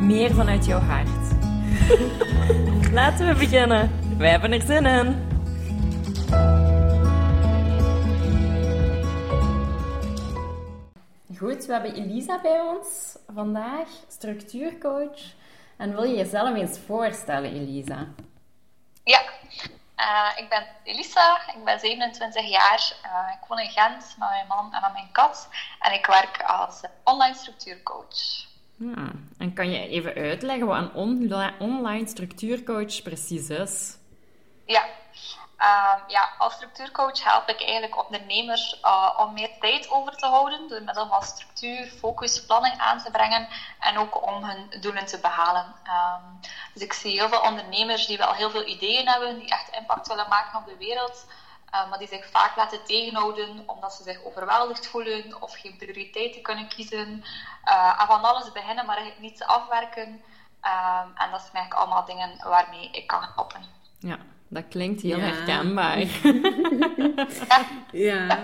meer vanuit jouw hart. Laten we beginnen. Wij hebben er zin in. Goed, we hebben Elisa bij ons vandaag, structuurcoach. En wil je jezelf eens voorstellen, Elisa? Ja, eh, ik ben Elisa, ik ben 27 jaar. Eh, ik woon in Gent met mijn man en met mijn kat. En ik werk als online structuurcoach. En kan je even uitleggen wat een onli- online structuurcoach precies is? Ja. Ehm, ja, als structuurcoach help ik eigenlijk ondernemers eh, om meer tijd over te houden door middel van structuur, focus, planning aan te brengen en ook om hun doelen te behalen. Ehm, dus ik zie heel veel ondernemers die wel heel veel ideeën hebben, die echt impact willen maken op de wereld, eh, maar die zich vaak laten tegenhouden omdat ze zich overweldigd voelen of geen prioriteiten kunnen kiezen. Eh, en van alles beginnen, maar eigenlijk niets afwerken. Ehm, en dat zijn eigenlijk allemaal dingen waarmee ik kan helpen. Ja, dat klinkt heel Ja. herkenbaar. Ja,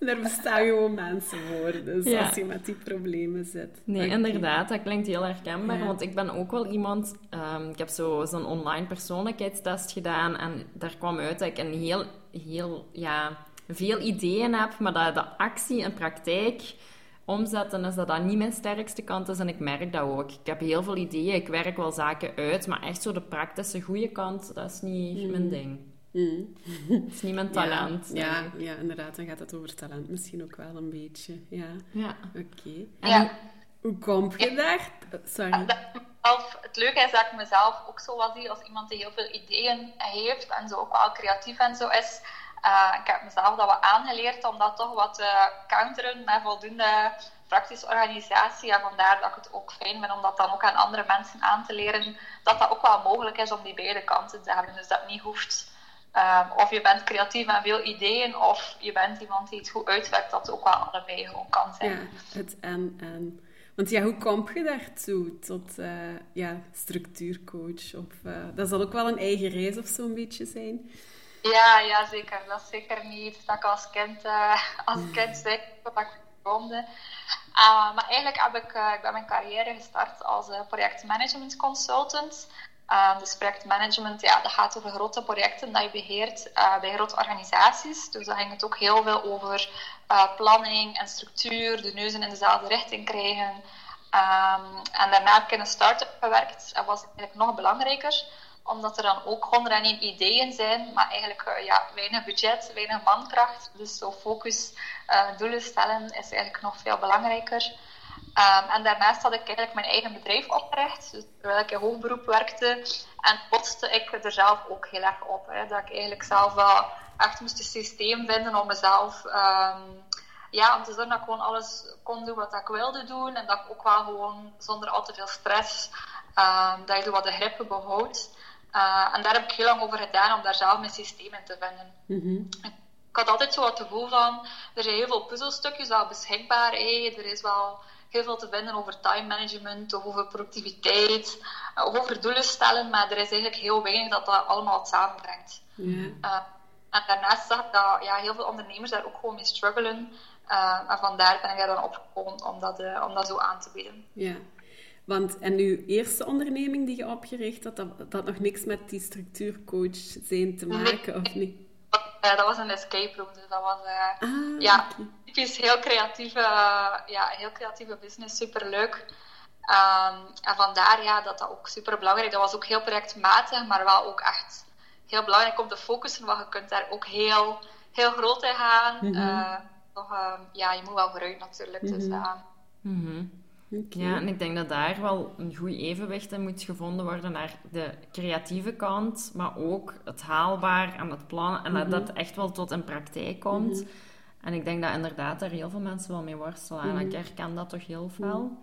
daar bestaan gewoon mensen voor. Dus Ja. als je met die problemen zit. Nee, inderdaad, dat klinkt heel herkenbaar. Ja. Want ik ben ook wel iemand... ehm, ik heb zo- zo'n online persoonlijkheidstest gedaan. En daar kwam uit dat ik een heel, heel, ja, veel ideeën heb. Maar dat de actie en praktijk omzetten is dat dat niet mijn sterkste kant is. En ik merk dat ook. Ik heb heel veel ideeën. Ik werk wel zaken uit. Maar echt zo de praktische goede kant, dat is niet mijn ding. Mm. Dat is niet mijn talent. Ja, ja, inderdaad. Dan gaat het over talent misschien ook wel een beetje. Ja, ja. oké. Ja. Hoe kom je daar? Sorry. Mezelf- het leuke is dat ik mezelf ook zo wat zie als iemand die heel veel ideeën heeft en zo ook wel creatief en zo is. Uh, ik heb mezelf dat wat aangeleerd om dat toch wat te counteren met voldoende praktische organisatie. En vandaar dat ik het ook fijn vind om dat dan ook aan andere mensen aan te leren. Dat dat ook wel mogelijk is om die beide kanten te hebben. Dus dat niet hoeft. Um, of je bent creatief en veel ideeën, of je bent iemand die het goed uitwerkt, dat ook wel allebei gewoon kan zijn. Ja, het en en. Want ja, hoe kom je daartoe, tot uh, ja, structuurcoach? Of, uh, dat zal ook wel een eigen reis of zo een beetje zijn. Ja, ja, zeker. Dat is zeker niet dat ik als kind, uh, als kind zei dat ik droomde. Uh, maar eigenlijk heb ik, ik ben mijn carrière gestart als projectmanagement consultant. Uh, dus projectmanagement, ja, dat gaat over grote projecten dat je beheert uh, bij grote organisaties. Dus daar ging het ook heel veel over uh, planning en structuur, de neuzen in dezelfde richting krijgen. Um, en daarna heb ik in een start-up gewerkt. Dat was eigenlijk nog belangrijker, omdat er dan ook 101 ideeën zijn, maar eigenlijk ja, weinig budget, weinig mankracht. Dus zo focus, doelen stellen is eigenlijk nog veel belangrijker. Um, en daarnaast had ik eigenlijk mijn eigen bedrijf opgericht. Dus terwijl ik in hoogberoep werkte. En botste ik er zelf ook heel erg op. Hè, dat ik eigenlijk zelf wel echt moest een systeem vinden om mezelf... Um, ja, om te zorgen dat ik gewoon alles kon doen wat ik wilde doen. En dat ik ook wel gewoon zonder al te veel stress... Um, dat je zo wat de grippen behoudt. Uh, en daar heb ik heel lang over gedaan om daar zelf mijn systeem in te vinden. Mm -hmm. Ik had altijd zo het gevoel van... Er zijn heel veel puzzelstukjes al beschikbaar. Hey, er is wel heel veel te vinden over time management of over productiviteit of over doelen stellen, maar er is eigenlijk heel weinig dat dat allemaal samenbrengt. Ja. Uh, en daarnaast zag ik dat ja, heel veel ondernemers daar ook gewoon mee struggelen. Uh, en vandaar ben ik daar dan opgekomen om dat, uh, om dat zo aan te bieden. Ja. Want, en uw eerste onderneming die je opgericht had, dat, dat nog niks met die structuurcoach zijn te maken, nee. of niet? Uh, dat was een escape room, dus dat was uh, ah, ja, okay. typisch heel creatieve, uh, ja, heel creatieve business, superleuk. Um, en vandaar ja, dat dat ook super belangrijk Dat was ook heel projectmatig, maar wel ook echt heel belangrijk om te focussen, want je kunt daar ook heel, heel groot in gaan. Mm -hmm. toch, ja, je moet wel vooruit natuurlijk. Mhm. Dus, mm -hmm. Okay. Ja, en ik denk dat daar wel een goed evenwicht in moet gevonden worden naar de creatieve kant, maar ook het haalbaar en het plannen en Mhm. dat dat echt wel tot in praktijk komt. En ik denk dat inderdaad daar heel veel mensen wel mee worstelen. En ik herken dat toch heel veel.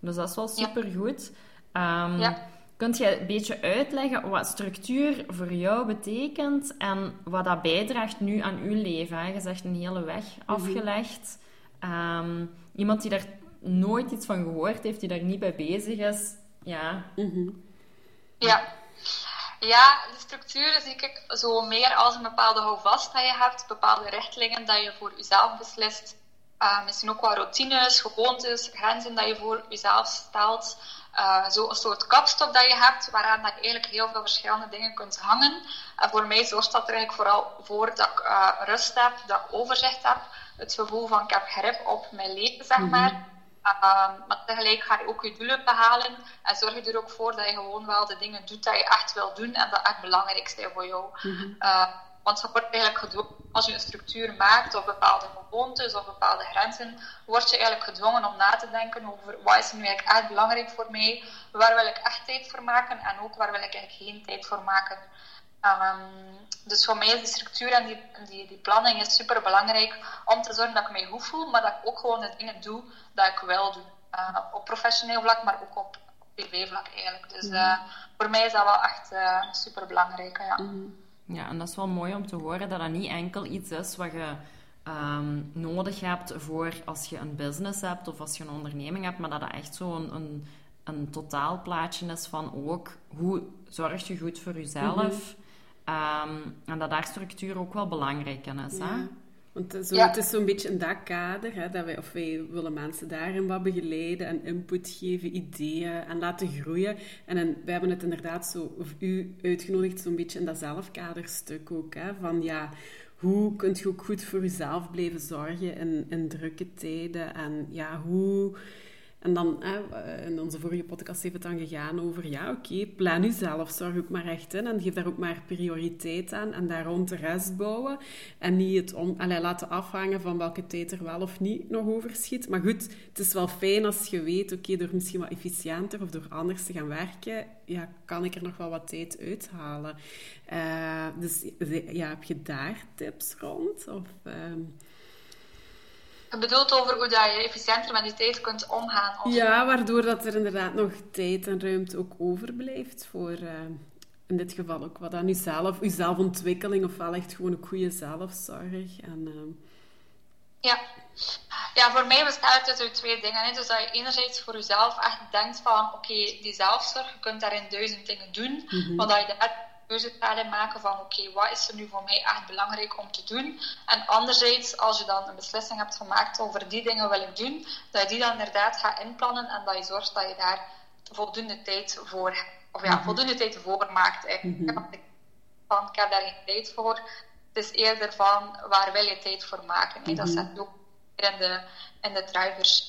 Dus dat is wel supergoed. Um, Ja. Kunt je een beetje uitleggen wat structuur voor jou betekent en wat dat bijdraagt nu aan uw leven? Hè? Je zegt een hele weg afgelegd. Ehm, iemand die daar nooit iets van gehoord heeft, die daar niet bij bezig is, ja. Ja. Ja, de structuur zie ik zo meer als een bepaalde houvast dat je hebt, bepaalde richtlijnen dat je voor jezelf beslist. Uh, misschien ook wel routines, gewoontes, grenzen dat je voor jezelf stelt. Uh, zo een soort kapstok dat je hebt, waaraan dat je eigenlijk heel veel verschillende dingen kunt hangen. En voor mij zorgt dat er eigenlijk vooral voor dat ik uh, rust heb, dat ik overzicht heb. Het gevoel van ik heb grip op mijn leven, zeg maar. Mm -hmm. Maar tegelijk ga je ook je doelen behalen. En zorg je er ook voor dat je gewoon wel de dingen doet dat je echt wil doen en dat echt belangrijk zijn voor jou. Mm -hmm. Want wordt eigenlijk gedwongen, als je een structuur maakt of bepaalde gewoontes of bepaalde grenzen, word je eigenlijk gedwongen om na te denken over wat is nu eigenlijk echt belangrijk voor mij, waar wil ik echt tijd voor maken en ook waar wil ik eigenlijk geen tijd voor maken. Um, dus voor mij is die structuur en die, die, die planning is super belangrijk om te zorgen dat ik mij goed voel, maar dat ik ook gewoon de dingen doe dat ik wil doen. Uh, op professioneel vlak, maar ook op, privé-vlak eigenlijk. Dus uh, voor mij is dat wel echt uh, super belangrijk. Ja. Mm -hmm. Ja, en dat is wel mooi om te horen dat dat niet enkel iets is wat je um, nodig hebt voor als je een business hebt of als je een onderneming hebt, maar dat dat echt zo'n een, een, een totaalplaatje is van ook hoe zorg je goed voor jezelf. Mm -hmm. Um, en dat daar structuur ook wel belangrijk in is. Ja. Hè? Want zo, ja. het is zo'n beetje in dat kader, hè, dat wij, of wij willen mensen daarin wat begeleiden en input geven, ideeën en laten groeien. En wij hebben het inderdaad zo, of u uitgenodigd, zo'n beetje in dat zelfkaderstuk ook. Hè, van ja, hoe kunt je ook goed voor jezelf blijven zorgen in, in drukke tijden? En ja, hoe... En dan, eh, in onze vorige podcast heeft het dan gegaan over, ja, oké, okay, plan jezelf, zorg ook maar echt in en geef daar ook maar prioriteit aan en daar rond de rest bouwen. En niet het laten afhangen van welke tijd er wel of niet nog overschiet. Maar goed, het is wel fijn als je weet, oké, door misschien wat efficiënter of door anders te gaan werken, ja, kan ik er nog wel wat tijd uithalen. Uh, dus ja, heb je daar tips rond? Of... Je bedoelt over hoe dat je efficiënter met die tijd kunt omgaan? Of... Ja, waardoor dat er inderdaad nog tijd en ruimte ook overblijft voor, uh, in dit geval ook wat aan jezelf, je zelfontwikkeling, ofwel echt gewoon een goede zelfzorg. En, uh... Ja. ja, voor mij bestaat het uit twee dingen. Hè. Dus dat je enerzijds voor jezelf echt denkt van, oké, okay, die zelfzorg, je kunt daarin duizend dingen doen, mm -hmm. maar dat je daar keuze daarin maken van oké, okay, wat is er nu voor mij echt belangrijk om te doen? En anderzijds, als je dan een beslissing hebt gemaakt over die dingen wil ik doen, dat je die dan inderdaad gaat inplannen en dat je zorgt dat je daar voldoende tijd voor of ja, voldoende tijd voor maakt. Eigenlijk. Mm -hmm. Van, ik heb daar geen tijd voor. Het is eerder van, waar wil je tijd voor maken? Mm -hmm. Dat zet je ook in de, in de drivers.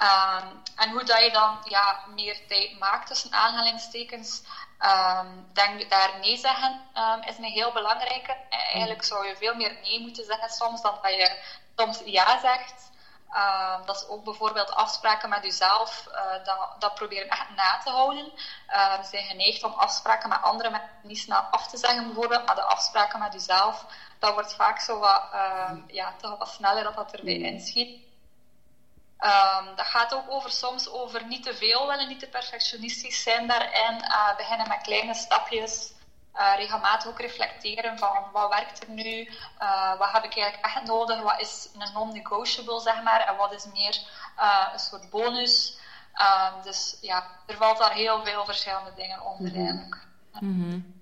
Um, en hoe dat je dan ja, meer tijd maakt tussen aanhalingstekens, um, denk daar nee zeggen um, is een heel belangrijke. Eigenlijk zou je veel meer nee moeten zeggen soms dan dat je soms ja zegt. Um, dat is ook bijvoorbeeld afspraken met jezelf, uh, dat, dat proberen echt na te houden. Uh, we zijn geneigd om afspraken met anderen met niet snel af te zeggen, bijvoorbeeld, maar de afspraken met jezelf, dat wordt vaak zo wat, uh, ja, toch wat sneller dat dat erbij inschiet. Um, dat gaat ook over soms over niet te veel willen, niet te perfectionistisch zijn daarin. Uh, beginnen met kleine stapjes. Uh, regelmatig ook reflecteren van wat werkt er nu, uh, wat heb ik eigenlijk echt nodig, wat is een non-negotiable, zeg maar, en wat is meer een soort bonus. dus ja, er valt daar heel veel verschillende dingen onder eigenlijk.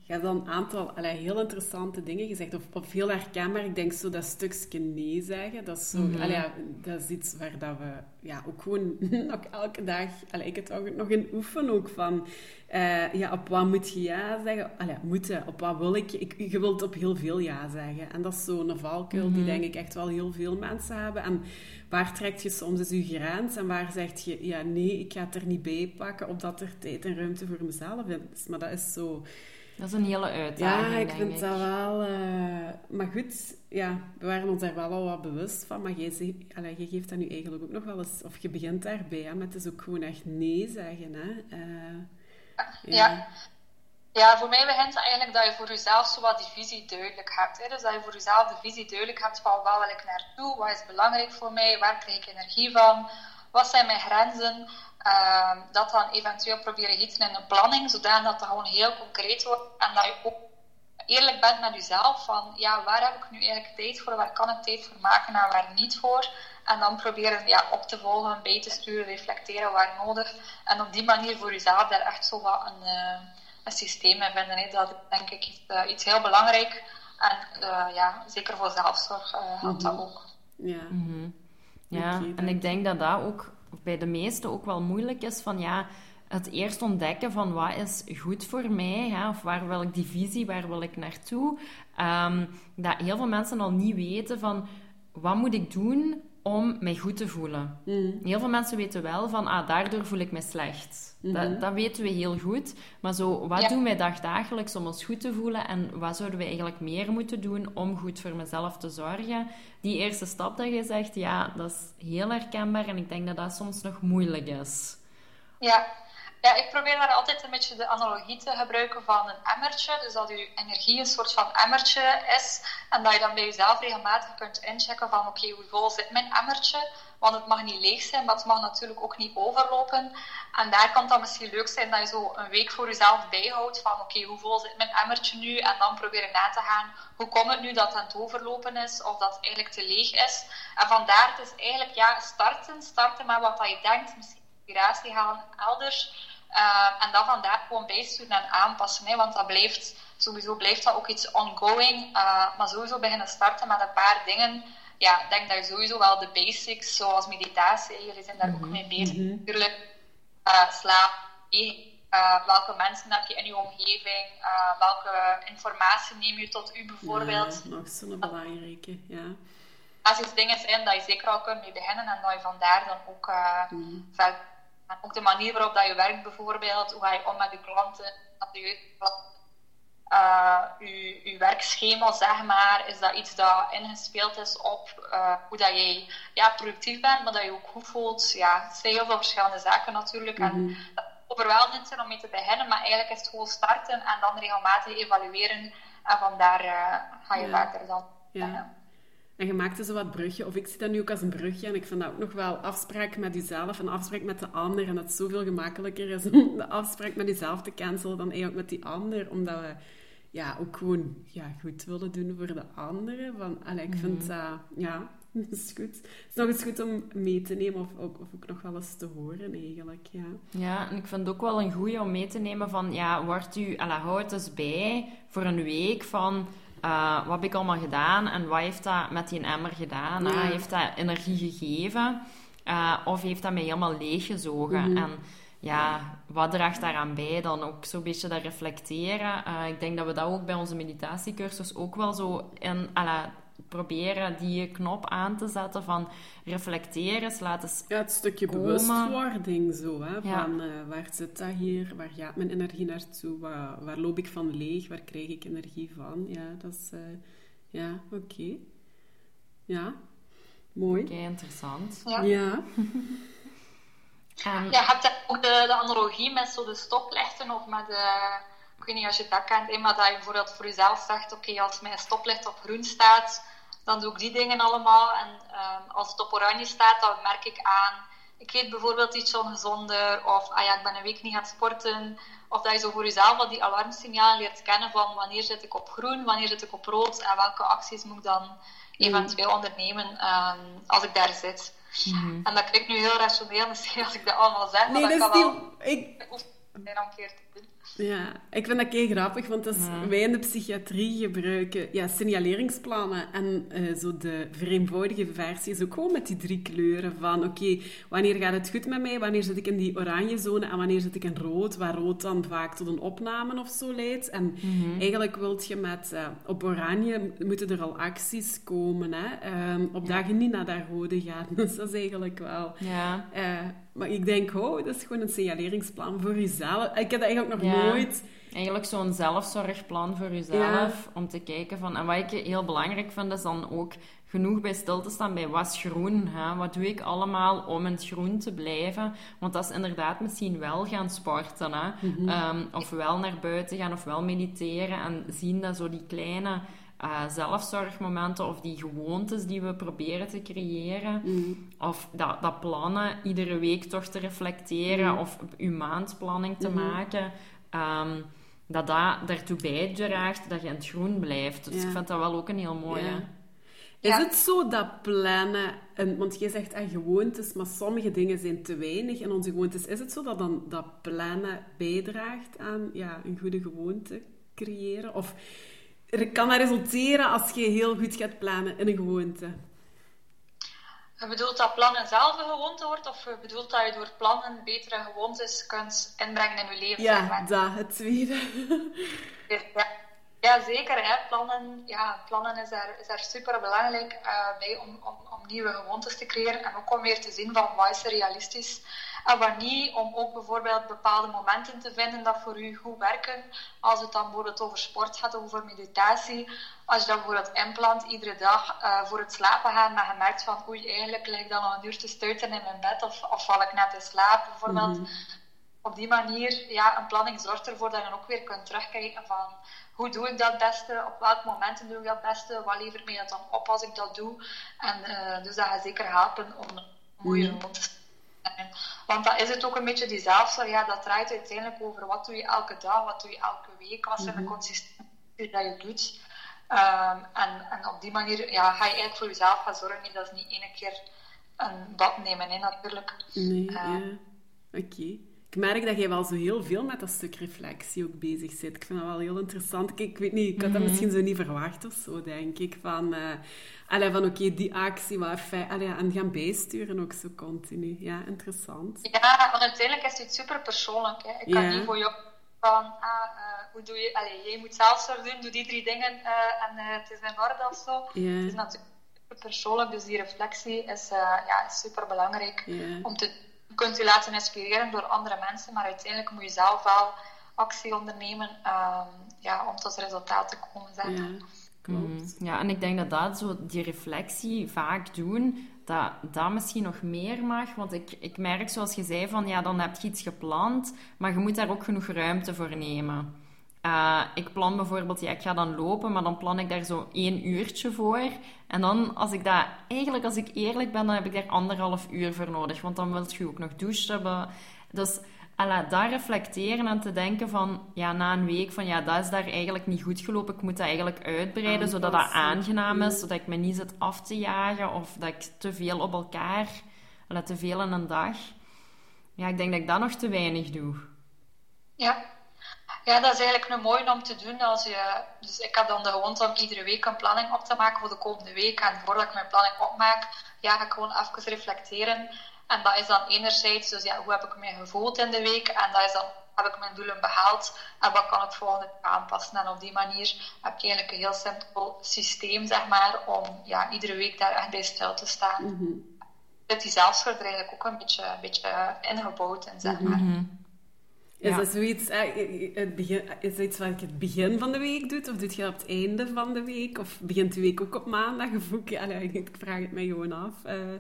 Je hebt dan een aantal heel interessante dingen gezegd, of, of heel herkenbaar. Ik denk zo dat stukje nee zeggen, dat is, zo, ja, dat is iets waar dat we ja, ook gewoon ook elke dag, allee, ik het ook nog in oefenen ook van, uh, ja, op wat moet je ja zeggen? Allee, moeten, op wat wil ik? ik? Je wilt op heel veel ja zeggen. En dat is zo'n valkuil die denk ik echt wel heel veel mensen hebben. En waar trekt je soms eens je grens en waar zeg je, ja nee, ik ga het er niet bij pakken, opdat er tijd en ruimte voor mezelf is. Maar dat is zo... Dat is een hele uitdaging, Ja, ik vind ik. dat wel... Uh, maar goed, ja, we waren ons daar wel al wat bewust van. Maar jij, allee, jij geeft dat nu eigenlijk ook nog wel eens... Of je begint daarbij, hè, met dus ook gewoon echt nee zeggen. Hè. Uh, ja. ja. Ja, voor mij begint het eigenlijk dat je voor jezelf zo wat die visie duidelijk hebt. Hè? Dus dat je voor jezelf de visie duidelijk hebt van waar wil ik naartoe, wat is belangrijk voor mij, waar krijg ik energie van, wat zijn mijn grenzen. Ehm, dat dan eventueel proberen gieten in een planning, zodat dat gewoon heel concreet wordt en dat je ook eerlijk bent met jezelf van ja, waar heb ik nu eigenlijk tijd voor, waar kan ik tijd voor maken en waar niet voor. En dan proberen ja, op te volgen, bij te sturen, reflecteren waar nodig. En op die manier voor jezelf daar echt zo wat een, uh, een systeem in vinden. Hè. Dat is denk ik iets, uh, iets heel belangrijk. En uh, ja, zeker voor zelfzorg helpt mm -hmm. dat ook. Ja, mm -hmm. Ja. Okay, en ik denk dat dat ook bij de meesten ook wel moeilijk is van ja, het eerst ontdekken van wat is goed voor mij, hè, of waar wil ik die visie, waar wil ik naartoe. Um, dat heel veel mensen al niet weten van wat moet ik doen om mij goed te voelen. Mm. Heel veel mensen weten wel van, ah, daardoor voel ik me slecht. Mm -hmm. dat, dat, weten we heel goed. Maar zo, wat ja. doen wij dagdagelijks om ons goed te voelen en wat zouden we eigenlijk meer moeten doen om goed voor mezelf te zorgen? Die eerste stap dat je zegt, ja, dat is heel herkenbaar en ik denk dat dat soms nog moeilijk is. Ja, ja, ik probeer daar altijd een beetje de analogie te gebruiken van een emmertje. Dus dat je energie een soort van emmertje is. En dat je dan bij jezelf regelmatig kunt inchecken van oké, okay, hoe vol zit mijn emmertje? Want het mag niet leeg zijn, maar het mag natuurlijk ook niet overlopen. En daar kan het dan misschien leuk zijn dat je zo een week voor jezelf bijhoudt van oké, okay, hoe vol zit mijn emmertje nu? En dan proberen na te gaan, hoe komt het nu dat het aan het overlopen is? Of dat het eigenlijk te leeg is? En vandaar, het is eigenlijk ja, starten. Starten met wat dat je denkt, misschien inspiratie halen elders. Uh, en dan vandaar gewoon bijsturen en aanpassen. Hè, want dat blijft, sowieso blijft dat ook iets ongoing. Uh, maar sowieso beginnen starten met een paar dingen. Ja, ik denk dat je sowieso wel de basics, zoals meditatie, jullie zijn daar mm -hmm. ook mee bezig. -hmm. Natuurlijk, uh, slaap, welke mensen heb je in je omgeving? welke informatie neem je tot u bijvoorbeeld? Ja, nog zo'n belangrijke, ja. Als er dingen zijn dat je zeker al kunt mee beginnen en dat je vandaar dan ook mm. verder ook de manier waarop dat je werkt bijvoorbeeld, hoe ga je om met je klanten, dat je, uh, je, je werkschema, zeg maar, is dat iets dat ingespeeld is op uh, hoe dat jij ja, productief bent, maar dat je ook goed voelt. Ja, het zijn heel veel verschillende zaken natuurlijk. Mm -hmm. En dat overweldigend zijn om mee te beginnen, maar eigenlijk is het gewoon starten en dan regelmatig evalueren. En vandaar uh, ga je ja. verder dan. Ja. En je maakte zo wat brugje, of ik zie dat nu ook als een brugje, en ik vind dat ook nog wel afspraak met jezelf en afspraak met de ander. En dat het zoveel gemakkelijker is om de afspraak met jezelf te cancelen dan eigenlijk met die ander. Omdat we ja, ook gewoon ja, goed willen doen voor de anderen. Van, allee, ik vind dat, uh, ja, dat is goed. Het is nog eens goed om mee te nemen, of ook, of ook nog wel eens te horen eigenlijk, ja. Ja, en ik vind het ook wel een goeie om mee te nemen van, ja, wordt u, ala, houd eens bij voor een week van uh, wat heb ik allemaal gedaan en wat heeft dat met die emmer gedaan? Ja. heeft dat energie gegeven uh, of heeft dat mij helemaal leeggezogen? Mm -hmm. En ja, wat draagt daaraan bij? Dan ook zo'n beetje dat reflecteren. Uh, ik denk dat we dat ook bij onze meditatiecursus ook wel zo in... Alla, proberen die knop aan te zetten van reflecteren, laten Ja, het stukje komen. bewustwording zo, hè, ja. van uh, waar zit dat hier, waar gaat mijn energie naartoe, waar, waar loop ik van leeg, waar krijg ik energie van. Ja, dat is... Uh, ja, oké. Okay. Ja, mooi. Oké, okay, interessant. Ja. ja. Um, ja, je hebt ook de, de analogie met zo de stoplichten of met de ik weet niet als je dat kent, maar dat je bijvoorbeeld voor jezelf zegt, oké, okay, als mijn stoplicht op groen staat, dan doe ik die dingen allemaal. En um, als het op oranje staat, dan merk ik aan, ik eet bijvoorbeeld iets ongezonder, of ah ja, ik ben een week niet gaan sporten. Of dat je zo voor jezelf al die alarmsignalen leert kennen van wanneer zit ik op groen, wanneer zit ik op rood en welke acties moet ik dan eventueel ondernemen um, als ik daar zit. Mm -hmm. En dat klinkt nu heel rationeel misschien als ik dat allemaal zeg, nee, maar dat, dat kan is wel... Ik... een keer te doen. Ja, ik vind dat kei grappig, want als Ja. wij in de psychiatrie gebruiken ja, signaleringsplannen en eh, zo de vereenvoudige versie is ook gewoon met die drie kleuren van oké, wanneer gaat het goed met mij, wanneer zit ik in die oranje zone en wanneer zit ik in rood, waar rood dan vaak tot een opname of zo leidt. En eigenlijk wilt je met, eh, op oranje moeten er al acties komen, hè, ehm, op dat je niet naar dat rode gaat. Dus dat is eigenlijk wel... Ja. eh, maar ik denk, oh, dat is gewoon een signaleringsplan voor jezelf. Ik heb dat eigenlijk nog Ja. nooit... Eigenlijk zo'n zelfzorgplan voor jezelf. Om te kijken van... En wat ik heel belangrijk vind, is dan ook genoeg bij stil te staan bij wat is groen. Hè? Wat doe ik allemaal om in het groen te blijven? Want dat is inderdaad misschien wel gaan sporten. Hè? Ehm, of wel naar buiten gaan, of wel mediteren. En zien dat zo die kleine uh, zelfzorgmomenten of die gewoontes die we proberen te creëren. Mm. Of dat, dat plannen, iedere week toch te reflecteren mm. of uw maandplanning te mm-hmm. maken. Um, dat dat daartoe bijdraagt dat je in het groen blijft. Dus ik vind dat wel ook een heel mooie. Is het zo dat plannen, want je zegt aan gewoontes, maar sommige dingen zijn te weinig in onze gewoontes. Is het zo dat dan dat plannen bijdraagt aan ja, een goede gewoonte creëren? Of kan dat resulteren als je heel goed gaat plannen in een gewoonte? Je bedoelt dat plannen zelf een gewoonte wordt, of je bedoelt dat je door plannen betere gewoontes kunt inbrengen in je leven? Ja, dat, het tweede. ja. Ja, zeker. Hè. Plannen, ja, plannen is daar, is daar super belangrijk uh, bij om, om, om, nieuwe gewoontes te creëren. En ook om weer te zien van wat is er realistisch en wat niet. Om ook bijvoorbeeld bepaalde momenten te vinden dat voor u goed werken. Als het dan bijvoorbeeld over sport gaat, of over meditatie. Als je dat bijvoorbeeld inplant iedere dag uh, voor het slapen gaan, maar je merkt van oei, eigenlijk lig ik dan al een uur te stuiten in mijn bed of, of val ik net in slaap bijvoorbeeld. Mhm. Op die manier, ja, een planning zorgt ervoor dat je ook weer kunt terugkijken van hoe doe ik dat beste? Op welke momenten doe ik dat beste? Wat levert mij dat dan op als ik dat doe? En uh, dus dat gaat zeker helpen om een mooie mm. te zijn. Want dat is het ook een beetje die zelfzorg. Ja, dat draait uiteindelijk over wat doe je elke dag, wat doe je elke week, wat zijn de mhm. consistentie dat je doet. Um, en, en op die manier ja, ga je eigenlijk voor jezelf gaan zorgen. Dat is niet één keer een bad nemen, hè, natuurlijk. Nee, uh, ja. Oké. Ik merk dat jij wel zo heel veel met dat stuk reflectie ook bezig zit. Ik vind dat wel heel interessant. Ik, weet niet, ik had dat mhm. misschien zo niet verwacht of zo, denk ik. Van, uh, van oké, die actie, wat fijn. Allee, en gaan bijsturen ook zo continu. Ja, interessant. Ja, want uiteindelijk is het super persoonlijk. Hè. Ik kan niet voor jou van, ah, uh, hoe doe je... Allee, jij moet zelfzorg doen, doe die drie dingen uh, en het is in orde of zo. Ja. Het is natuurlijk super persoonlijk, dus die reflectie is, ja, is super belangrijk om te kunt u laten inspireren door andere mensen, maar uiteindelijk moet je zelf wel actie ondernemen um, ja, om tot resultaat te komen. Zeg. Ja, mm. ja, en ik denk dat dat zo, die reflectie vaak doen, dat dat misschien nog meer mag. Want ik, ik merk, zoals je zei, van ja, dan heb je iets gepland, maar je moet daar ook genoeg ruimte voor nemen. Uh, ik plan bijvoorbeeld, ja, ik ga dan lopen, maar dan plan ik daar zo één uurtje voor. En dan, als ik dat, eigenlijk als ik eerlijk ben, dan heb ik daar anderhalf uur voor nodig. Want dan wil je ook nog douchen hebben. Dus ala, daar reflecteren en te denken van, ja, na een week van, ja, dat is daar eigenlijk niet goed gelopen. Ik moet dat eigenlijk uitbreiden, zodat dat aangenaam is. Zodat ik me niet zit af te jagen of dat ik te veel op elkaar, ala, te veel in een dag. Ja, ik denk dat ik dat nog te weinig doe. Ja, ja, dat is eigenlijk een mooie om te doen. Als je, dus ik heb dan de gewoonte om iedere week een planning op te maken voor de komende week. En voordat ik mijn planning opmaak, ja, ga ik gewoon even reflecteren. En dat is dan enerzijds, dus ja, hoe heb ik me gevoeld in de week? En dat is dan, heb ik mijn doelen behaald? En wat kan ik volgende aanpassen? En op die manier heb je eigenlijk een heel simpel systeem, zeg maar, om ja, iedere week daar echt bij stil te staan. Mm -hmm. Die zelfzorg er eigenlijk ook een beetje, een beetje ingebouwd in, zeg maar. Mhm. Is dat zoiets, eh, het begin, is dat iets wat je het begin van de week doet? Of doe je dat op het einde van de week? Of begint de week ook op maandag? Of ook, ja, ik vraag het mij gewoon af. Uh.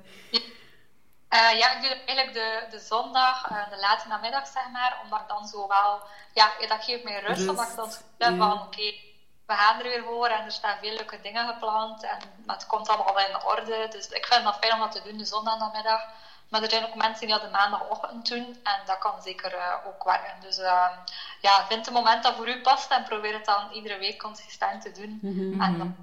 Uh, ja, ik doe eigenlijk de, de zondag, uh, de late namiddag, zeg maar. Omdat ik dan zo wel... Ja, dat geeft mij rust. rust omdat ik dan ja. van, oké, okay, we gaan er weer voor. En er staan veel leuke dingen gepland. En het komt allemaal in orde. Dus ik vind het fijn om dat te doen, de zondag namiddag. Maar er zijn ook mensen die dat de maandagochtend doen en dat kan zeker uh, ook werken. Dus uh, ja, vind een moment dat voor u past en probeer het dan iedere week consistent te doen. Mm-hmm. En dan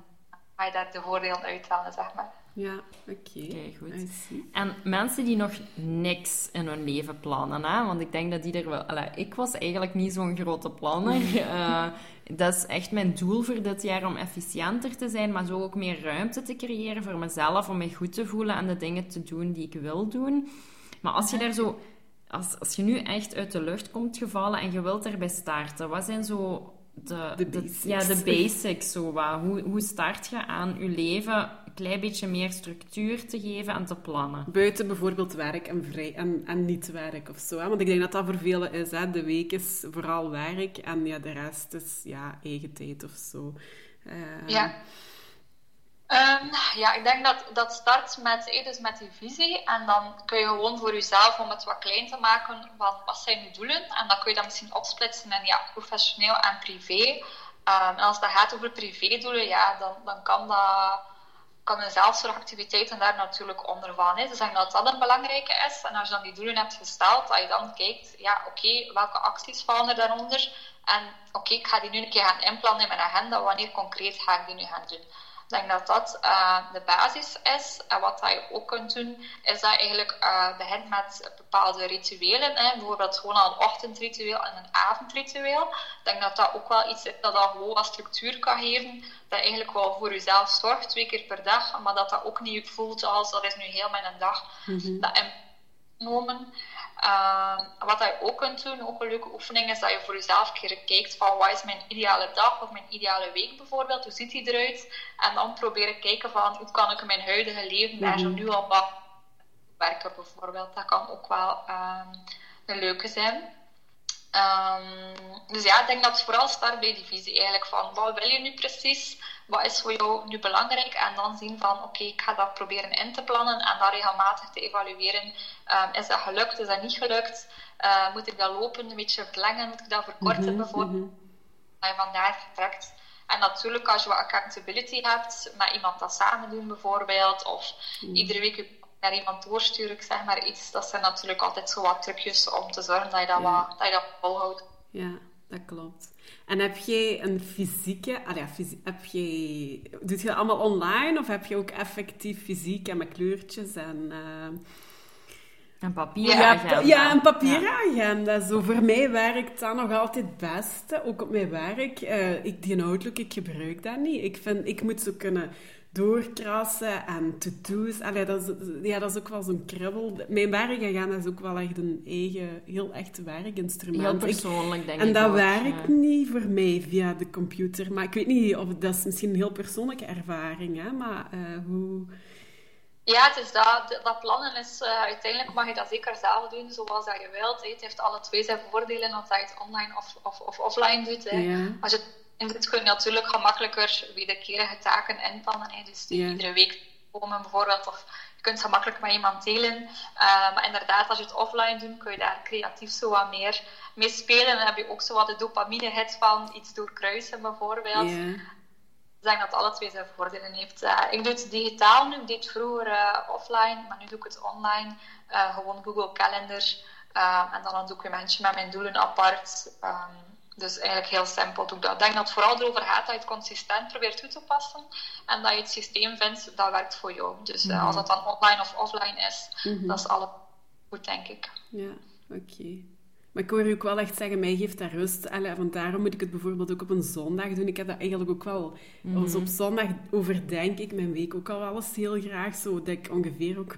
ga je daar de voordelen uithalen, zeg maar. Ja, oké. Okay. goed. En mensen die nog niks in hun leven plannen, hè? want ik denk dat die er wel... Allee, ik was eigenlijk niet zo'n grote planner. uh, dat is echt mijn doel voor dit jaar om efficiënter te zijn, maar zo ook meer ruimte te creëren voor mezelf, om me goed te voelen en de dingen te doen die ik wil doen. Maar als je daar zo... Als, als je nu echt uit de lucht komt gevallen en je wilt erbij starten, wat zijn zo de, de, basics. ja, de basics. Zo, wat. Hoe, hoe start je aan je leven klein beetje meer structuur te geven en te plannen? Buiten bijvoorbeeld werk en, vrij, en, en niet werk of zo. Hè? Want ik denk dat dat voor velen is. Hè? De week is vooral werk en ja, de rest is ja, eigen tijd of zo. Uh, ja. Um, ja, ik denk dat dat start met, eh, dus met die visie. En dan kun je gewoon voor jezelf, om het wat klein te maken, wat, wat zijn je doelen? En dan kun je dat misschien opsplitsen in ja, professioneel en privé. Ehm, en als dat gaat over privédoelen, ja, dan, dan kan dat kan een zelfzorgactiviteiten daar natuurlijk onder van. Dus ik dat dat een belangrijke is. En als je dan die doelen hebt gesteld, dat je dan kijkt, ja, oké, welke acties vallen er daaronder? En oké, ik ga die nu een keer gaan inplannen in mijn agenda. Wanneer concreet ga ik die nu gaan doen? Ik denk dat dat uh, de basis is. En wat dat je ook kunt doen, is dat je eigenlijk uh, begint met bepaalde rituelen. Hè. Bijvoorbeeld gewoon al een ochtendritueel en een avondritueel. Ik denk dat dat ook wel iets is dat dat gewoon wat structuur kan geven. Dat je eigenlijk wel voor jezelf zorgt, twee keer per dag. Maar dat dat ook niet voelt als dat is nu heel mijn dag. Mm -hmm. Dat nomen. Uh, wat je ook kunt doen, ook een leuke oefening, is dat je voor jezelf een keer kijkt van wat is mijn ideale dag of mijn ideale week bijvoorbeeld, hoe ziet die eruit? En dan proberen kijken van hoe kan ik mijn huidige leven daar zo nu al wat werken bijvoorbeeld. Dat kan ook wel um, een leuke zijn. Um, dus ja, ik denk dat het vooral start bij die visie eigenlijk van wat wil je nu precies? Wat is voor jou nu belangrijk? En dan zien van oké, okay, ik ga dat proberen in te plannen en dan regelmatig te evalueren. Um, is dat gelukt? Is dat niet gelukt? Uh, moet ik dat lopen een beetje verlengen? Moet ik dat verkorten mm -hmm, bijvoorbeeld? Mm -hmm. Dat je vandaar vertrekt. En natuurlijk, als je wat accountability hebt, met iemand dat samen doen bijvoorbeeld, of mm. iedere week naar iemand doorsturen, ik zeg maar iets, dat zijn natuurlijk altijd zo wat trucjes om te zorgen dat je dat, ja. wat, dat, je dat volhoudt. Ja, dat klopt. En heb jij een fysieke... Ah ja, fysie, heb jij, je dat allemaal online of heb je ook effectief fysiek en met kleurtjes en... Uh, een papieragenda. Ja, ja, een papieragenda. Ja. Zo, voor mij werkt dat nog altijd het beste. Ook op mijn werk. Uh, ik, die Outlook, ik gebruik dat niet. Ik, vind, ik moet zo kunnen doorkrassen en to-do's. Allee, dat, is, ja, dat is ook wel zo'n kribbel. Mijn werkagenda is ook wel echt een eigen, heel echt werkinstrument. Heel persoonlijk, denk en ik En dat ook, werkt ja. niet voor mij via de computer. Maar ik weet niet of dat is misschien een heel persoonlijke ervaring, hè? Maar uh, hoe... Ja, het is dat, dat plannen is, uh, uiteindelijk mag je dat zeker zelf doen zoals dat je wilt. Hè. Het heeft alle twee zijn voordelen, of dat je het online of, of, of offline doet. Hè. Ja. Als je in dit kun je natuurlijk gemakkelijker wederkerige taken inplannen. Hè. Dus die iedere week komen bijvoorbeeld, of je kunt ze makkelijk met iemand delen. Uh, maar inderdaad, als je het offline doet, kun je daar creatief zo wat meer mee spelen. Dan heb je ook zo wat de dopamine-hit van iets doorkruisen bijvoorbeeld. Ja. Ik denk dat alle twee zijn voordelen heeft. Uh, ik doe het digitaal nu. Ik deed het vroeger uh, offline, maar nu doe ik het online. Gewoon Google Calendar. en dan een documentje met mijn doelen apart. Um, dus eigenlijk heel simpel doe ik dat. Ik denk dat het vooral erover gaat dat je het consistent probeert toe te passen. En dat je het systeem vindt dat werkt voor jou. Dus mm -hmm. als dat dan online of offline is, -hmm. dat is alle goed, denk ik. Ja, oké. Okay. Maar ik hoor je ook wel echt zeggen, mij geeft dat rust. Allee, want daarom moet ik het bijvoorbeeld ook op een zondag doen. Ik heb dat eigenlijk ook wel... Mm -hmm. Dus op zondag overdenk ik mijn week ook al wel eens heel graag. Zo dat ik ongeveer ook...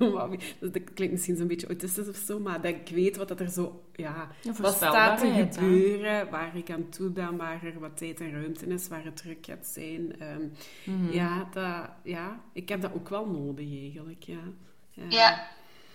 Dat klinkt misschien zo'n beetje autistisch of zo, maar dat ik weet wat dat er zo... Ja, wat staat te gebeuren, hè? waar ik aan toe ben, waar er wat tijd en ruimte is, waar het druk gaat zijn. Um, ja, dat, ja, ik heb dat ook wel nodig eigenlijk, ja. ja. ja.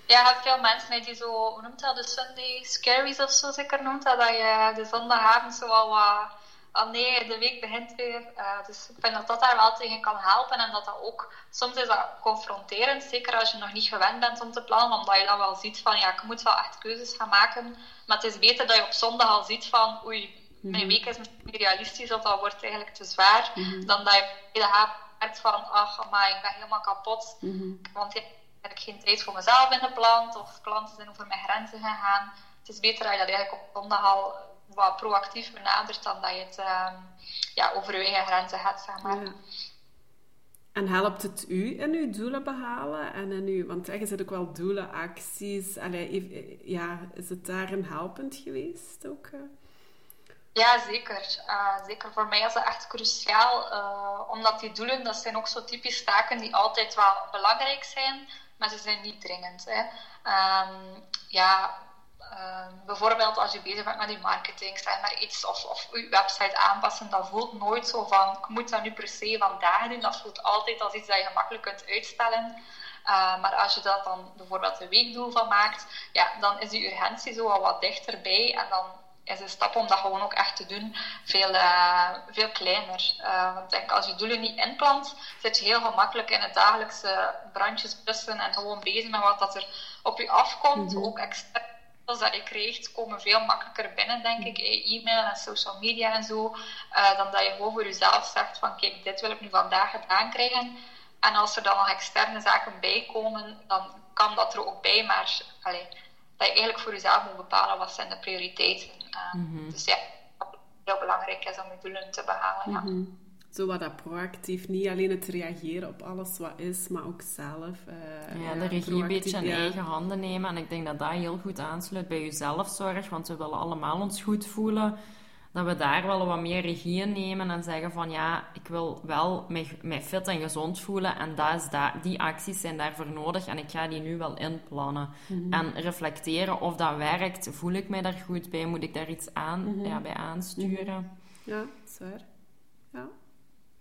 Ja, je hebt veel mensen die zo, hoe noemt dat, de Sunday Scaries of zo zeker noemt dat, dat je de zondagavond zo al wat, oh nee, de week begint weer. Uh, dus ik vind dat dat daar wel tegen kan helpen en dat dat ook, soms is dat confronterend, zeker als je nog niet gewend bent om te plannen, omdat je dan wel ziet van, ja, ik moet wel echt keuzes gaan maken, maar het is beter dat je op zondag al ziet van, oei, mijn week is niet realistisch of dat wordt eigenlijk te zwaar, mm -hmm. dan dat je de avond merkt van, ach, maar ik ben helemaal kapot, mm -hmm. want heb ik geen tijd voor mezelf in de plant of klanten zijn over mijn grenzen gegaan. Het is beter dat je dat eigenlijk op zondag al wat proactief benadert dan dat je het um, ja, over je eigen grenzen gaat, zeg maar. Ja. En helpt het u in uw doelen behalen? En in uw, want je zit ook wel doelen, acties. Allee, ja, is het daarin helpend geweest ook? Ja, zeker. Uh, zeker voor mij is dat echt cruciaal. Uh, omdat die doelen, dat zijn ook zo typisch taken die altijd wel belangrijk zijn maar ze zijn niet dringend. Hè. Um, ja, uh, bijvoorbeeld als je bezig bent met je marketing, zeg maar iets, of, of je website aanpassen, dat voelt nooit zo van, ik moet dat nu per se vandaag doen. Dat voelt altijd als iets dat je gemakkelijk kunt uitstellen. Uh, maar als je dat dan bijvoorbeeld een weekdoel van maakt, ja, dan is die urgentie zo al wat dichterbij en dan is de stap om dat gewoon ook echt te doen veel, uh, veel kleiner. Uh, want denk, als je doelen niet inplant, zit je heel gemakkelijk in het dagelijkse brandjes blussen en gewoon bezig met wat dat er op je afkomt. Mm -hmm. Ook extra dat je krijgt, komen veel makkelijker binnen, denk ik. E-mail en social media en zo. Uh, dan dat je gewoon voor jezelf zegt van, kijk, dit wil ik nu vandaag gedaan krijgen. En als er dan nog externe zaken bij komen, dan kan dat er ook bij. Maar allee, dat je eigenlijk voor jezelf moet bepalen wat zijn de prioriteiten. Uh, Dus ja, wat heel belangrijk is om je doelen te behalen. Ja. Mhm. Zo wat dat proactief, niet alleen het reageren op alles wat is, maar ook zelf. Uh, ja, de regie een beetje in eigen handen nemen. En ik denk dat dat heel goed aansluit bij je zelfzorg, want we willen allemaal ons goed voelen. Dat we daar wel wat meer regie in nemen en zeggen van ja, ik wil wel mij, fit en gezond voelen en dat is dat, die acties zijn daarvoor nodig en ik ga die nu wel inplannen. Mm En reflecteren of dat werkt, voel ik mij daar goed bij, moet ik daar iets aan, mm ja, bij aansturen. Ja, zwaar. Ja.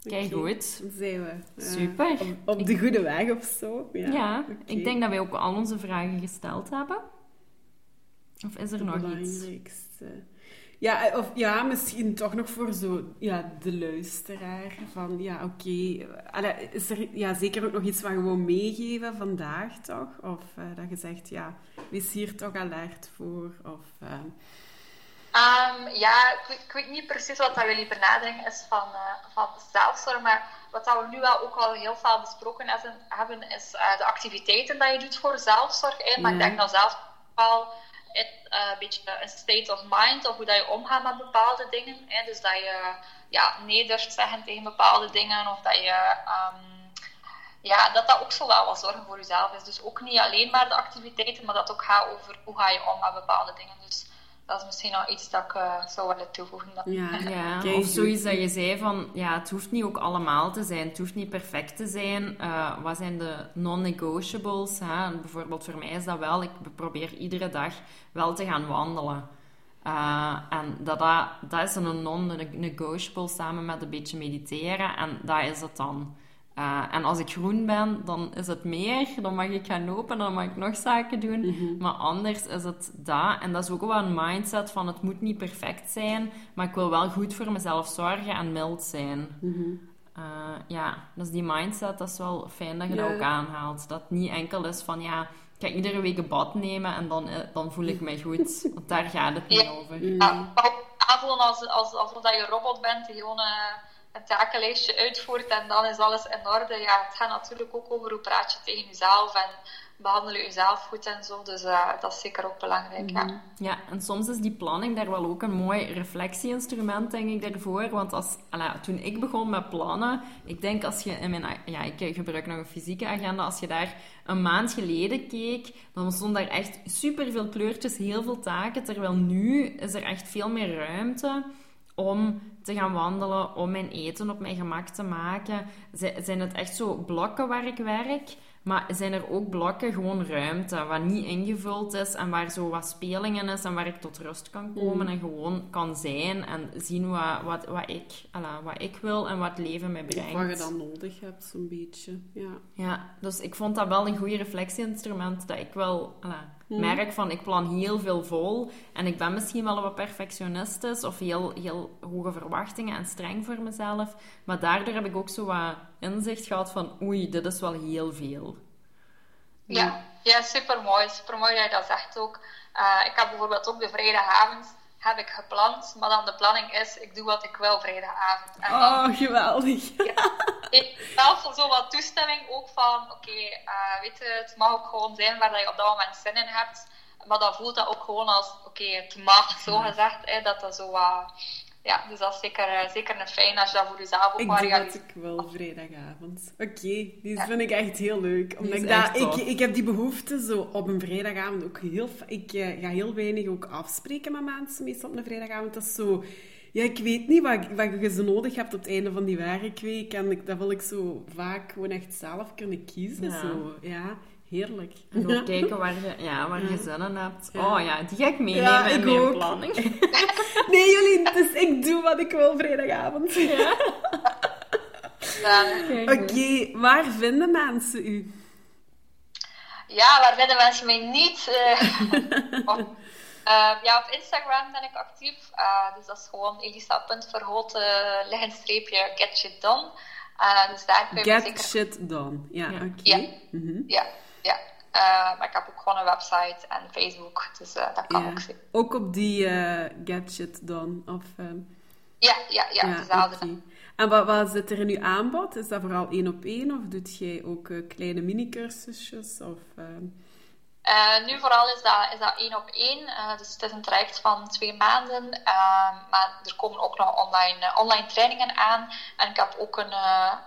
Kijk goed. Zijn we Super. Op, de goede weg of zo. Ja, ja ik denk dat wij ook al onze vragen gesteld hebben. Of is er nog iets? Ja, eh, of ja, misschien toch nog voor zo, ja, de luisteraar. Van ja, oké. Is er ja, zeker ook nog iets wat gewoon meegeven vandaag toch? Of uh, dat je zegt, ja, wees hier toch alert voor. Of, uh, Um, ja, ik, ik, weet niet precies wat dat we liever nadenken is van, uh, van zelfzorg, maar wat dat we nu wel ook al heel veel besproken hebben, is de activiteiten dat je doet voor zelfzorg. Hè? Maar ik denk dat zelf wel een uh, beetje een state of mind, of hoe dat je omgaat met bepaalde dingen. Hè? Dus dat je ja, nee durft zeggen tegen bepaalde dingen, of dat je... Um, ja, dat dat ook zo wel wat zorgen voor jezelf is. Dus ook niet alleen maar de activiteiten, maar dat ook gaat over hoe ga je om met bepaalde dingen. Dus dat is misschien nog iets dat ik uh, zou willen toevoegen. Ja, ja. of zoiets dat je zei van, ja, het hoeft niet ook allemaal te zijn. Het hoeft niet perfect te zijn. Uh, wat zijn de non-negotiables? Bijvoorbeeld voor mij is dat wel, ik probeer iedere dag wel te gaan wandelen. Uh, en dat, dat, dat is een non-negotiable samen met een beetje mediteren. En dat is het dan. Uh, en als ik groen ben, dan is het meer. Dan mag ik gaan lopen, dan mag ik nog zaken doen. Mhm. Maar anders is het dat. En dat is ook wel een mindset van het moet niet perfect zijn, maar ik wil wel goed voor mezelf zorgen en mild zijn. Mhm. uh, ja, dus die mindset, dat is wel fijn dat je dat ook aanhaalt. Dat het niet enkel is van ja, ik ga iedere week een bad nemen en dan, uh, dan voel ik mij goed. Want daar gaat het niet over. Ja, aanvoelen als, als, alsof je robot bent die gewoon een takenlijstje uitvoert en dan is alles in orde. Ja, het gaat natuurlijk ook over hoe praat je tegen jezelf en behandel je jezelf goed en zo. Dus uh, dat is zeker ook belangrijk. Ja. Mhm. ja, en soms is die planning daar wel ook een mooi reflectieinstrument, denk ik, daarvoor. Want als, toen ik begon met plannen, ik denk als je in mijn... Ja, ik gebruik nog een fysieke agenda. Als je daar een maand geleden keek, dan stond daar echt superveel kleurtjes, heel veel taken. Terwijl nu is er echt veel meer ruimte om te gaan wandelen, om mijn eten op mijn gemak te maken. Zijn het echt zo blokken waar ik werk? Maar zijn er ook blokken, gewoon ruimte, wat niet ingevuld is en waar zo wat spelingen is en waar ik tot rust kan komen mm. en gewoon kan zijn en zien wat, wat, wat, ik, ala, wat ik wil en wat het leven mij brengt. Wat je dan nodig hebt, zo'n beetje. Ja. ja, dus ik vond dat wel een goede reflectieinstrument dat ik wel ala, mm. merk van ik plan heel veel vol en ik ben misschien wel wat perfectionistisch of heel, heel hoge verwachtingen en streng voor mezelf, maar daardoor heb ik ook zo wat inzicht gehad van oei, dit is wel heel veel. Ja, ja super mooi. Super mooi dat je dat zegt ook. Uh, ik heb bijvoorbeeld ook de vrijdagavond heb ik gepland, maar dan de planning is, ik doe wat ik wil vrijdagavond. En oh, geweldig. Ja, ik zelf zo wat toestemming ook van, oké, okay, uh, weet je, het mag ook gewoon zijn waar je op dat moment zin in hebt. Maar dan voelt dat ook gewoon als, oké, okay, het mag, zo gezegd, hè, dat dat zo wat ja, dus dat is zeker, uh, zeker een fijn als je dat voor jezelf ook ik maar gaat... Ik wel vrijdagavond. Oké, okay, die vind ik echt heel leuk. Omdat ik, dat, ik, ik heb die behoefte zo op een vrijdagavond ook heel... Ik uh, ga heel weinig ook afspreken met mensen, meestal op een vrijdagavond. Dat is zo... Ja, ik weet niet wat, wat je zo nodig hebt op het einde van die werkweek. En ik, dat wil ik zo vaak gewoon echt zelf kunnen kiezen. Ja. Zo, ja. Heerlijk. En ook kijken waar je, ja, waar je zin in hebt. Oh ja, die ga ik meenemen in mijn planning. nee, jullie, dus ik doe wat ik wil vrijdagavond. Ja. Oké, okay, waar vinden mensen u? Ja, waar vinden mensen mij niet? Uh, ja, op Instagram ben ik actief. Uh, dus dat is gewoon elisa.verhoten, uh, streepje, get shit done. dus daar kun je Get shit done, ja, oké. Ja. Mm -hmm. ja ja. Eh, maar ik heb ook gewoon een website en Facebook, dus uh, dat kan Ja. ook zijn. Ook op die eh, gadget dan? Of, ehm, Ja, ja, ja, dezelfde. oké. En wat, wat zit er in uw aanbod? Is dat vooral één op één? Of doet jij ook kleine mini-cursusjes? Of, ehm, Eh, nu vooral is dat, is dat één op één. Dus het is een traject van twee maanden. Ehm, maar er komen ook nog online, online trainingen aan. En ik heb ook een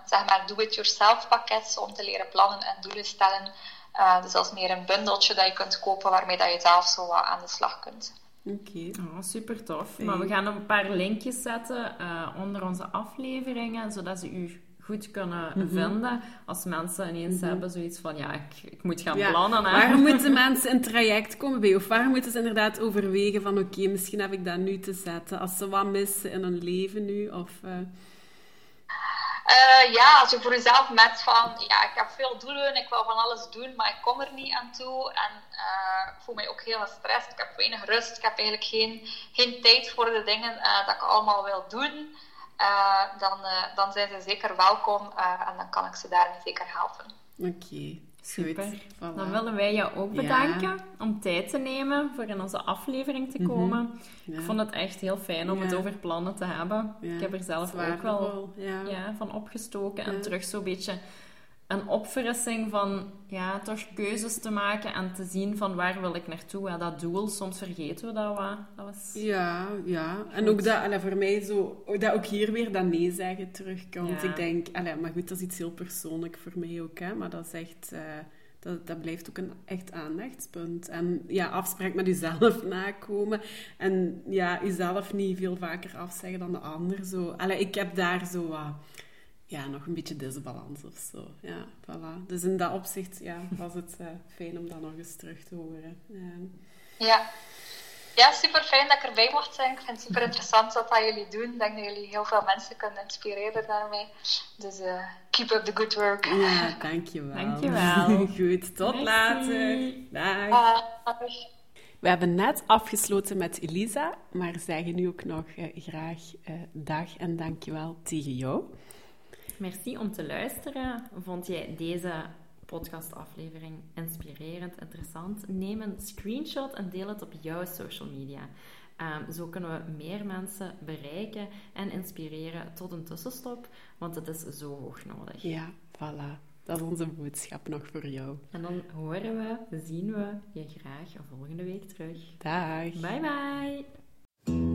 zeg maar do-it-yourself pakket om te leren plannen en doelen stellen. Eh, dus dat is meer een bundeltje dat je kunt kopen waarmee dat je zelf zo wat aan de slag kunt. Oké. Oh, super tof. Maar we gaan nog een paar linkjes zetten eh, onder onze afleveringen, zodat ze u goed kunnen Mhm. vinden. Als mensen ineens hebben zoiets van, ja, ik, ik moet gaan Ja, plannen. Hè. Waar moeten mensen in traject komen bij? Of waar moeten ze inderdaad overwegen van oké, misschien heb ik dat nu te zetten. Als ze wat missen in hun leven nu. Of, eh, Eh, ja, als je voor jezelf merkt van, ja, ik heb veel doelen, ik wil van alles doen, maar ik kom er niet aan toe. En eh, ik voel mij ook heel gestrest, ik heb weinig rust, ik heb eigenlijk geen, geen tijd voor de dingen eh, dat ik allemaal wil doen. Dan, dan zijn ze zeker welkom en dan kan ik ze daarmee zeker helpen. Oké, Super. Voilà. Dan willen wij jou ook Ja. bedanken om tijd te nemen voor in onze aflevering te komen. Ja. Ik vond het echt heel fijn om Ja. het over plannen te hebben. Ik heb er zelf ook wel ja, van opgestoken. En terug zo'n beetje een opfrissing van ja, toch keuzes te maken en te zien van waar wil ik naartoe. Ja, dat doel, soms vergeten we dat wat. Dat was... Ja, ja. En ook dat, allee, voor mij zo, dat ook hier weer dat nee zeggen terugkomt. Ja. Ik denk, allee, maar goed, dat is iets heel persoonlijk voor mij ook, hè. Maar dat is echt, eh, dat, dat blijft ook een echt aandachtspunt. En ja, afspraak met jezelf nakomen. En ja, jezelf niet veel vaker afzeggen dan de ander. Zo. Allee, ik heb daar zo wat, ja, nog een beetje disbalans of zo. Ja, voilà. Dus in dat opzicht, ja, was het eh, fijn om dat nog eens terug te horen. Ja. Ja. Ja, super fijn dat ik erbij mocht zijn. Ik vind het super interessant wat dat jullie doen. Ik denk dat jullie heel veel mensen kunnen inspireren daarmee. Dus eh, keep up the good work. Ja, dankjewel. Dankjewel. Goed, tot Merci. later. Dag. Dag. We hebben net afgesloten met Elisa, maar zeggen nu ook nog eh, graag eh, dag en dankjewel tegen jou. Merci om te luisteren. Vond jij deze podcastaflevering inspirerend, interessant? Neem een screenshot en deel het op jouw social media. Ehm, zo kunnen we meer mensen bereiken en inspireren tot een tussenstop, want het is zo hoog nodig. Ja, voilà. Dat is onze boodschap nog voor jou. En dan horen we, zien we je graag volgende week terug. Dag. Bye bye!